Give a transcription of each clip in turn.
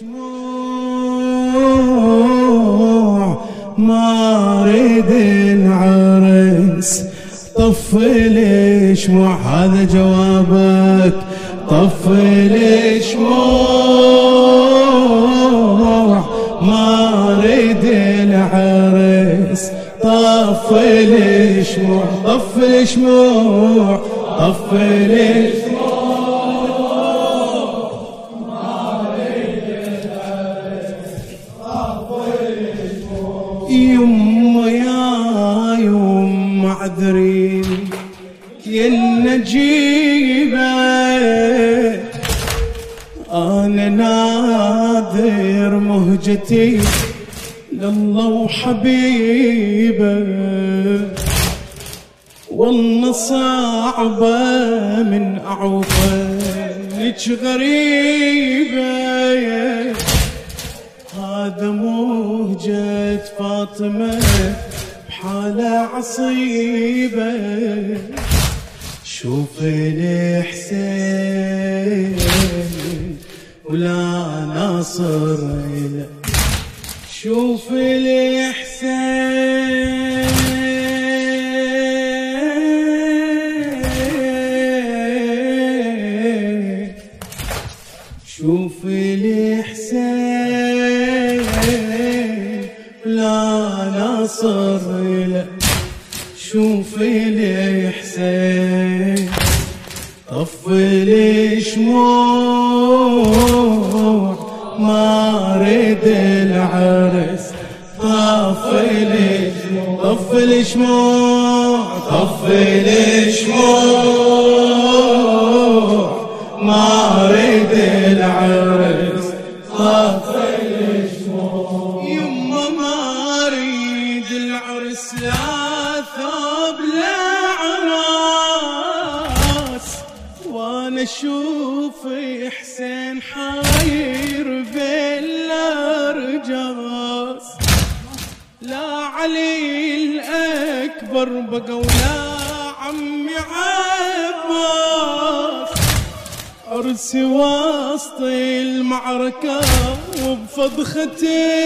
شموع ما اريد العرس؟ طفي شموع هذا جوابك. طفي شموع ما اريد العرس. طفي شموع طفي شموع طفي يما يا يما عذرين يا النجيبة. أنا ناذر مهجتي لله وحبيبه. والله صعبة من أعوفة لك غريبة. هذا موجة فاطمة بحالة عصيبة. شوف الحسين ولا ناصر شوف الحسين. شوف الحسين. ناصر له شوف الحسين طفي شموع ما أريد العرس. طفي طفي شموع طفي شموع ما أريد العرس. طفي العرس لا ثوب لا عراس وأنا أشوف حسين حاير بالأرجاس. لا علي الأكبر بقى ولا عمي عباس. عرسي وسط المعركة وبفضخة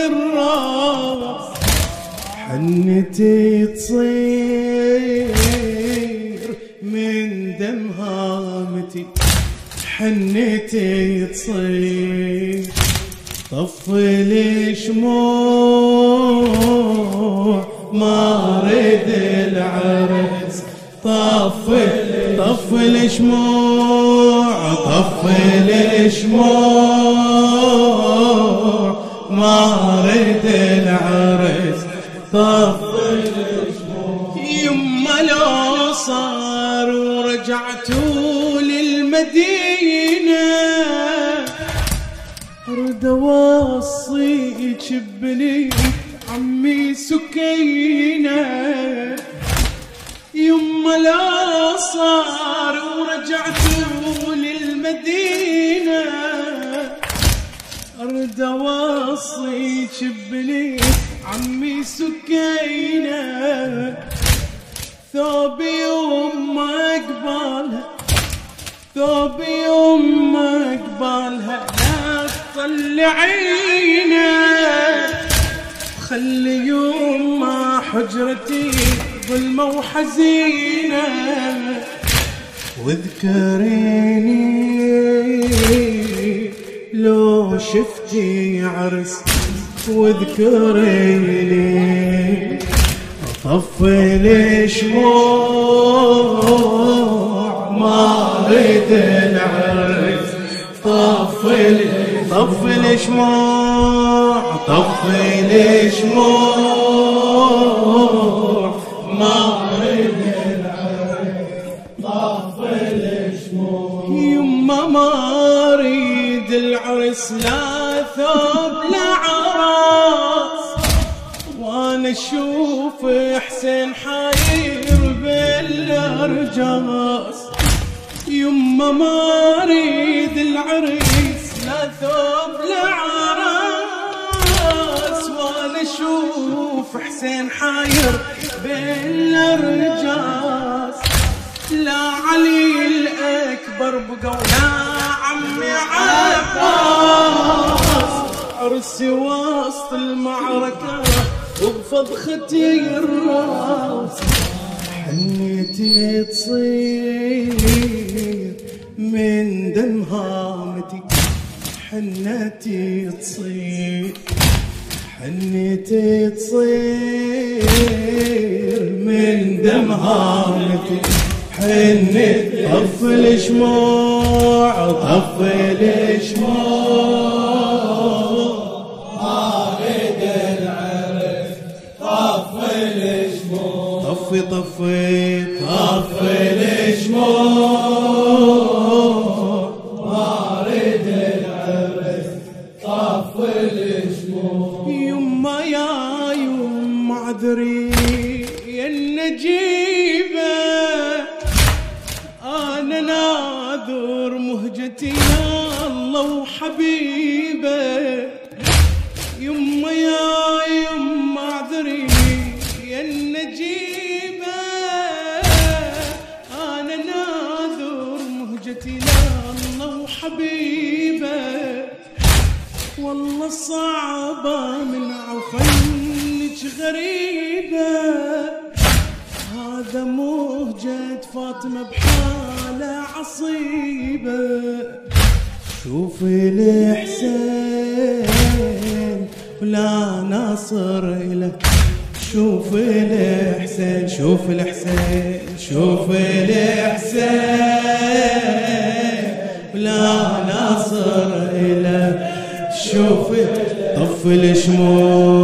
الراس. حنتي تصير من دم هامتي حنتي تصير طفي لي شموع ما اريد العرس. طفي لي شموع طفي لي شموع ما اريد العرس. للمدينه ارد أوصيك ببنيت عمي سكينة. يما لا صار ورجعتوا للمدينة. ارد أوصيك ببنيت عمي سكينة. ثوبي يما قبالها ثوب يما قبالها لا تطلعينا خلي يما حجرتي ظلمة وحزينة. واذكريني لو شفتي عرس. واذكريني طفي لي شموع ما اريد العرس طفي لي طفي لي شموع طفي لي شموع ما يما ما أريد العرس لا ثوب لا عراس وأنا أشوف حسين حاير بالارجاس يما ما اريد العريس لا ثوب لا عراس وأنا أشوف حسين حاير بالأرجاس. لا علي الأكبر بقى ولا عم عمي عباس. عرسي وسط المعركة وبفضختي الراس. حنيتي تصير من دم هامتي حنتي تصير حنيتي تصير من دم هامتي حنيت طف الشموع طف الشموع طفي طفي طفي الشموع يا النجيبة أنا ناذر مهجتي يا الله وحبيبة. يما يا يما عذري يا النجيبة أنا ناذر مهجتي يا الله وحبيبة. والله صعبة من عفنك غريبة هذا مهجة فاطمة بحالة عصيبة. شوفي الحسين ولا ناصر إله. شوف الحسين شوف الحسين شوف الحسين ولا ناصر إله. شوف طف الشموع